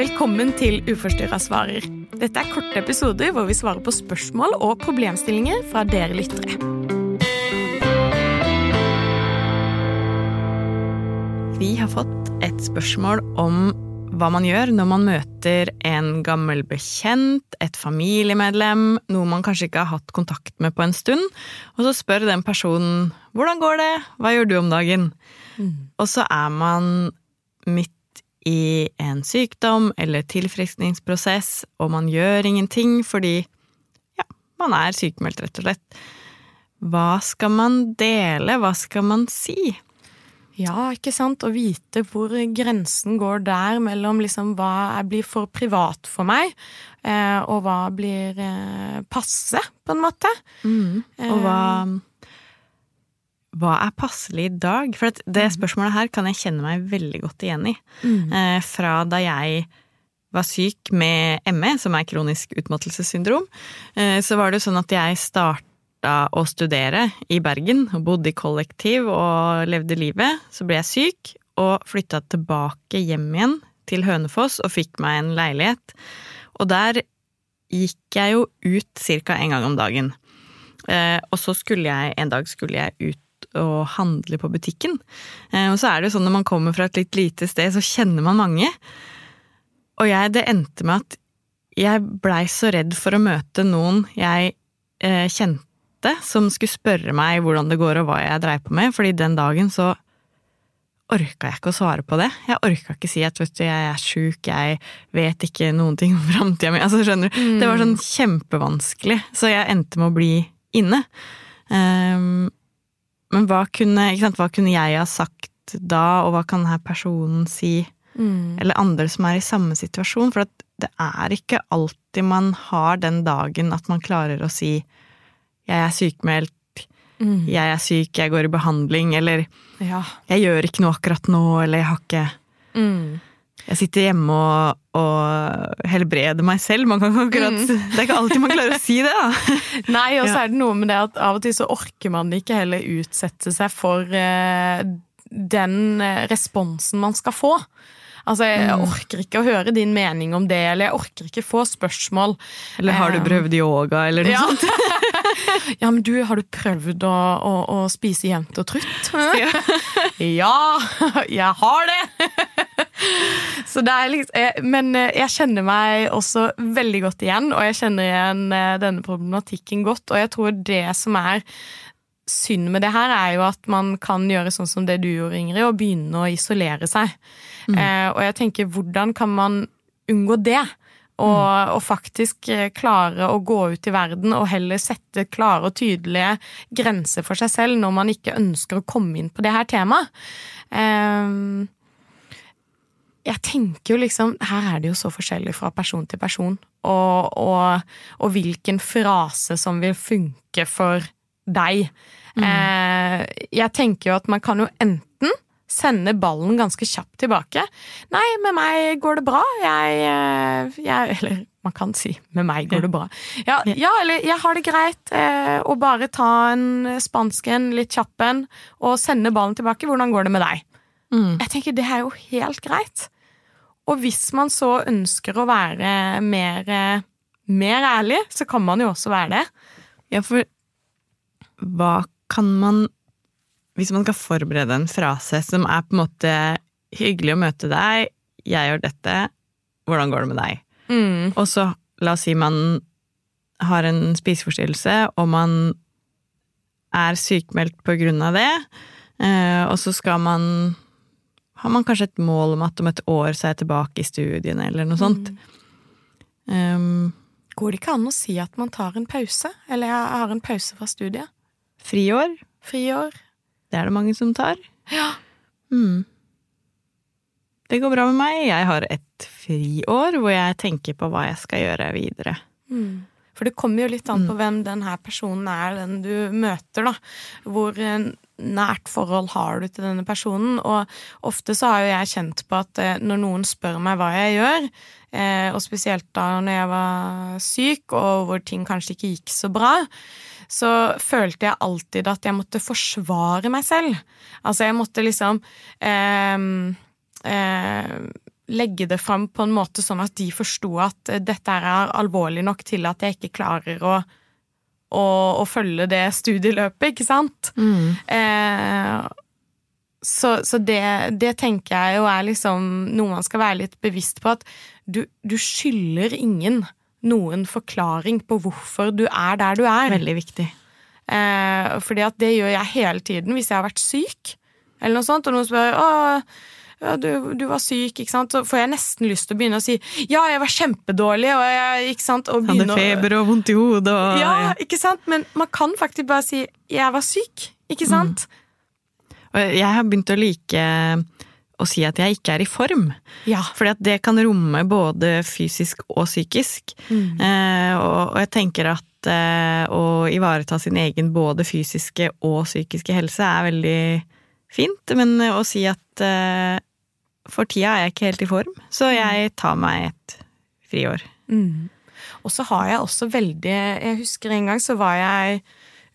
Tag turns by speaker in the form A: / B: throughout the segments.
A: Velkommen til Uforstyrra svarer. Dette er korte episoder hvor vi svarer på spørsmål og problemstillinger fra dere lyttere. Vi har fått et spørsmål om hva man gjør når man møter en gammel bekjent, et familiemedlem, noe man kanskje ikke har hatt kontakt med på en stund, og så spør den personen 'hvordan går det', 'hva gjør du om dagen'? Mm. Og så er man midt i en sykdom eller tilfriskningsprosess, og man gjør ingenting fordi ja, man er sykemeldt, rett og slett. Hva skal man dele, hva skal man si?
B: Ja, ikke sant. Å vite hvor grensen går der mellom liksom hva blir for privat for meg, eh, og hva blir eh, passe, på en måte.
A: Mm. Og hva hva er passelig i dag? For det mm. spørsmålet her kan jeg kjenne meg veldig godt igjen i. Mm. Eh, fra da jeg var syk med ME, som er kronisk utmattelsessyndrom, eh, så var det sånn at jeg starta å studere i Bergen, og bodde i kollektiv og levde livet. Så ble jeg syk, og flytta tilbake hjem igjen til Hønefoss og fikk meg en leilighet. Og der gikk jeg jo ut ca. en gang om dagen. Eh, og så skulle jeg en dag skulle jeg ut å handle på butikken. Eh, og så er det jo sånn når man kommer fra et litt lite sted, så kjenner man mange. Og jeg, det endte med at jeg blei så redd for å møte noen jeg eh, kjente, som skulle spørre meg hvordan det går og hva jeg dreiv på med, fordi den dagen så orka jeg ikke å svare på det. Jeg orka ikke si at vet du, jeg er sjuk, jeg vet ikke noen ting om framtida mi. Altså, skjønner du? Mm. Det var sånn kjempevanskelig, så jeg endte med å bli inne. Um, men hva kunne, hva kunne, jeg ha sagt da, og hva kan denne personen si? Mm. Eller andre som er i samme situasjon. For det er ikke alltid man har den dagen at man klarer å si 'jeg er sykmeldt', mm. 'jeg er syk, jeg går i behandling', eller ja. 'jeg gjør ikke noe akkurat nå', eller 'jeg har ikke mm jeg sitter hjemme og, og helbreder meg selv. Akkurat, mm. Det er ikke alltid man klarer å si det, da.
B: Nei, og så ja. er det noe med det at av og til så orker man ikke heller utsette seg for uh, den eh, responsen man skal få. Altså, Jeg mm. orker ikke å høre din mening om det, eller jeg orker ikke få spørsmål.
A: Eller har du eh, prøvd yoga, eller noe ja. sånt?
B: ja, men du, har du prøvd å, å, å spise jevnt og trutt? ja, jeg har det! Er liksom, jeg, men eh, jeg kjenner meg også veldig godt igjen, og jeg kjenner igjen eh, denne problematikken godt. Og jeg tror det som er synd med det her, er jo at man kan gjøre sånn som det du gjorde, Ingrid, og begynne å isolere seg. Mm. Eh, og jeg tenker, hvordan kan man unngå det? Og, mm. og, faktisk eh, klare å gå ut i verden og heller sette klare og tydelige grenser for seg selv når man ikke ønsker å komme inn på det her temaet. Um, jeg tenker jo liksom Her er det jo så forskjellig fra person til person, og, og, og hvilken frase som vil funke for deg. Mm. Eh, jeg tenker jo at man kan jo enten sende ballen ganske kjapt tilbake. 'Nei, med meg går det bra. Jeg, eh, jeg Eller man kan si 'med meg går det bra'. Ja, ja eller 'jeg har det greit', eh, og bare ta en spansk en, litt kjapp en, og sende ballen tilbake. Hvordan går det med deg? Mm. Jeg tenker det er jo helt greit. Og hvis man så ønsker å være mer, mer ærlig, så kan man jo også være det.
A: Ja, for hva kan man Hvis man skal forberede en frase som er på en måte hyggelig å møte deg, jeg gjør dette, hvordan går det med deg? Mm. Og så, la oss si man har en spiseforstyrrelse, og man er sykmeldt på grunn av det, eh, og så skal man har man kanskje et mål om at om et år så er jeg tilbake i studiene, eller noe sånt. Mm.
B: Um, Går det ikke an å si at man tar en pause? Eller jeg har en pause fra studiet?
A: Friår.
B: Friår.
A: Det er det mange som tar.
B: Ja.
A: Mm. Det går bra med meg. Jeg har et friår hvor jeg tenker på hva jeg skal gjøre videre.
B: Mm. For det kommer jo litt an på mm. hvem denne personen er, den du møter, da. Hvor nært forhold har du til denne personen? Og ofte så har jo jeg kjent på at eh, når noen spør meg hva jeg gjør, eh, og spesielt da når jeg var syk og hvor ting kanskje ikke gikk så bra, så følte jeg alltid at jeg måtte forsvare meg selv. Altså, jeg måtte liksom eh, eh, legge det fram på en måte sånn at de forsto at eh, dette er alvorlig nok til at jeg ikke klarer å, å, å følge det studieløpet, ikke sant?
A: Mm.
B: Eh, så, så det, det, tenker jeg jo er liksom noe man skal være litt bevisst på, at du, du skylder ingen noen forklaring på hvorfor du er der du er.
A: Veldig viktig.
B: Eh, fordi at det gjør jeg hele tiden hvis jeg har vært syk, eller noe sånt, og noen spør å, ja, du, du, var syk, ikke sant, så får jeg nesten lyst til å begynne å si ja, jeg var kjempedårlig, og jeg ikke sant, og
A: Hadde feber og vondt i hodet og
B: ja, ikke sant, men man kan faktisk bare si jeg var syk, ikke mm. sant? Mm.
A: Og jeg har begynt å like å si at jeg ikke er i form.
B: Ja.
A: Fordi at det kan romme både fysisk og psykisk. Mm. Eh, og, og, jeg tenker at eh, å ivareta sin egen både fysiske og psykiske helse er veldig fint. Men å si at eh, for tida er jeg ikke helt i form, så jeg tar meg et friår.
B: Mm. Og så har jeg også veldig Jeg husker en gang så var jeg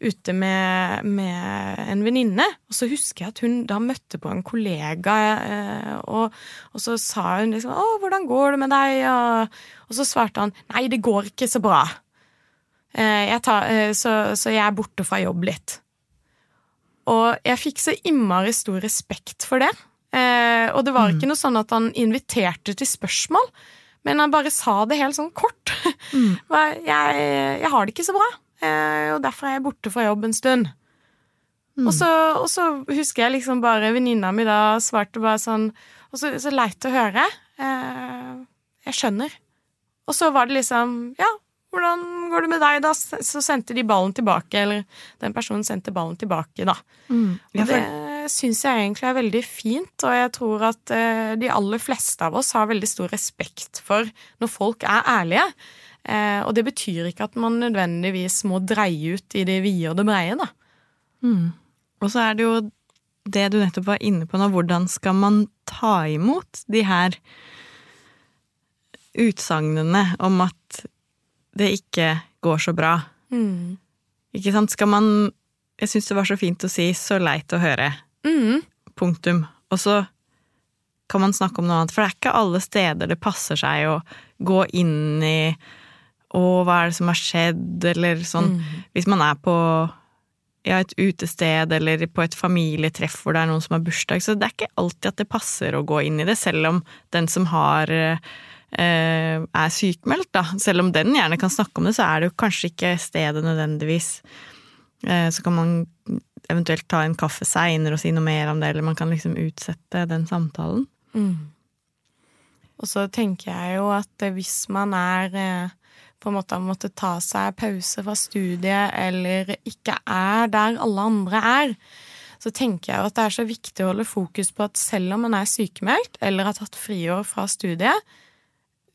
B: ute med, med en venninne, og så husker jeg at hun da møtte på en kollega, eh, og, og, så sa hun liksom 'Å, hvordan går det med deg?' Og, og så svarte han 'Nei, det går ikke så bra'. Eh, jeg tar, eh, så, så jeg er borte fra jobb litt. Og jeg fikk så innmari stor respekt for det. Eh, og det var mm. ikke noe sånn at han inviterte til spørsmål, men han bare sa det helt sånn kort. Mm. jeg, jeg, har det ikke så bra, eh, og derfor er jeg borte fra jobb en stund. Mm. Og, så, og, så, husker jeg liksom bare venninna mi da svarte bare sånn Og så, så leit å høre. Eh, jeg skjønner. Og så var det liksom Ja, hvordan går det med deg, da? Så sendte de ballen tilbake, eller den personen sendte ballen tilbake, da. Mm. Og det syns jeg egentlig er veldig fint, og jeg tror at eh, de aller fleste av oss har veldig stor respekt for når folk er ærlige. Eh, og det betyr ikke at man nødvendigvis må dreie ut i det vide og det breie, da.
A: Mm. Og så er det jo det du nettopp var inne på nå, hvordan skal man ta imot de her utsagnene om at det ikke går så bra?
B: Mm.
A: Ikke sant? Skal man Jeg syns det var så fint å si 'så leit å høre'.
B: Mm.
A: Punktum. Og så kan man snakke om noe annet, for det er ikke alle steder det passer seg å gå inn i Å, hva er det som har skjedd, eller sånn. Mm. Hvis man er på ja, et utested eller på et familietreff hvor det er noen som har bursdag, så det er ikke alltid at det passer å gå inn i det, selv om den som har eh, er sykmeldt, da. Selv om den gjerne kan snakke om det, så er det jo kanskje ikke stedet nødvendigvis. Eh, så kan man eventuelt ta en kaffe seinere og si noe mer om det, eller man kan liksom utsette den samtalen.
B: Mm. Og så tenker jeg jo at hvis man er eh, på en måte har måttet ta seg pause fra studiet, eller ikke er der alle andre er, så tenker jeg at det er så viktig å holde fokus på at selv om man er sykemeldt eller har tatt friår fra studiet,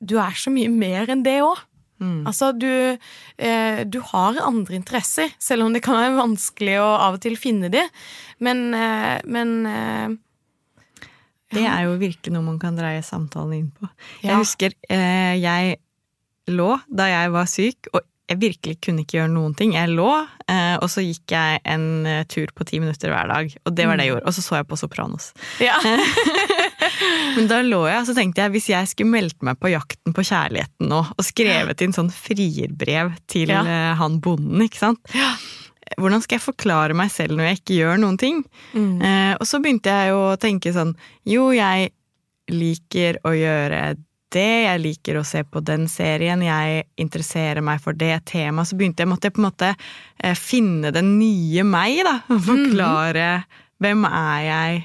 B: du er så mye mer enn det òg. Mm. Altså, du, eh, du, har andre interesser, selv om det kan være vanskelig å av og til finne de. Men, eh, men eh,
A: Det er jo virkelig noe man kan dreie samtalen inn på. Ja. Jeg husker eh, jeg lå da jeg var syk, og jeg virkelig kunne ikke gjøre noen ting. Jeg lå, eh, og så gikk jeg en eh, tur på ti minutter hver dag. Og det var det jeg mm. gjorde. Og så så jeg på Sopranos.
B: Ja.
A: Men da lå jeg, og så tenkte jeg hvis jeg skulle meldt meg på Jakten på kjærligheten nå, og skrevet inn sånn frierbrev til ja. Eh, han bonden, ikke sant. Hvordan skal jeg forklare meg selv når jeg ikke gjør noen ting? Mm. Eh, og så begynte jeg å tenke sånn Jo, jeg liker å gjøre det, jeg liker å se på den serien, jeg interesserer meg for det temaet. Så begynte jeg, måtte jeg på en måte eh, finne den nye meg, da. Forklare mm. hvem er jeg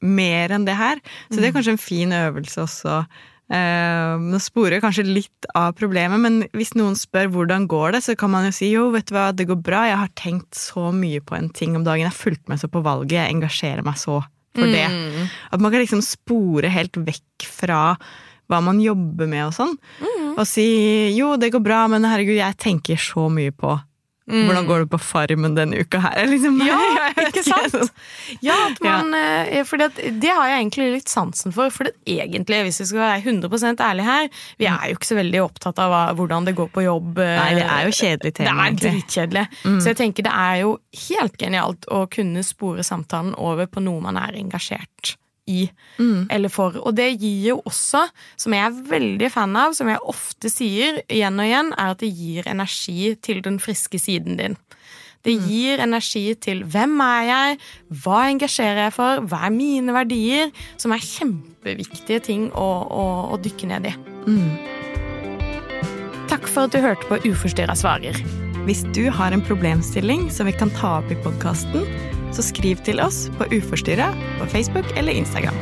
A: mer enn det her. Så det er mm. kanskje en fin øvelse også. Uh, nå sporer jeg kanskje litt av problemet, men hvis noen spør hvordan går det, så kan man jo si jo, vet du hva, det går bra, jeg har tenkt så mye på en ting om dagen, jeg har fulgt med så på valget, jeg engasjerer meg så for det. Mm. At man kan liksom spore helt vekk fra hva man jobber med og sånn, mm. og si jo, det går bra, men herregud, jeg tenker så mye på Mm. Hvordan går det på Farmen denne uka her? Liksom,
B: ja, ikke sant? Ja, man, ja. Eh, for det, det, har jeg egentlig litt sansen for. For det, egentlig, hvis vi skal være 100% ærlige her, vi er jo ikke så veldig opptatt av hva, hvordan det går på jobb.
A: Nei, det er jo kjedelig tema.
B: Det er dritkjedelig. Mm. Så jeg tenker det er jo helt genialt å kunne spore samtalen over på noe man er engasjert i eller for. Og det gir jo også, som jeg er veldig fan av, som jeg ofte sier igjen og igjen, er at det gir energi til den friske siden din. Det gir energi til hvem er jeg, hva engasjerer jeg for, hva er mine verdier, som er kjempeviktige ting å, å, å dykke ned i. Takk for at du hørte på Uforstyrra svarer.
A: Hvis du har en problemstilling som vi kan ta opp i podkasten, så skriv til oss på Uforstyrra på Facebook eller Instagram.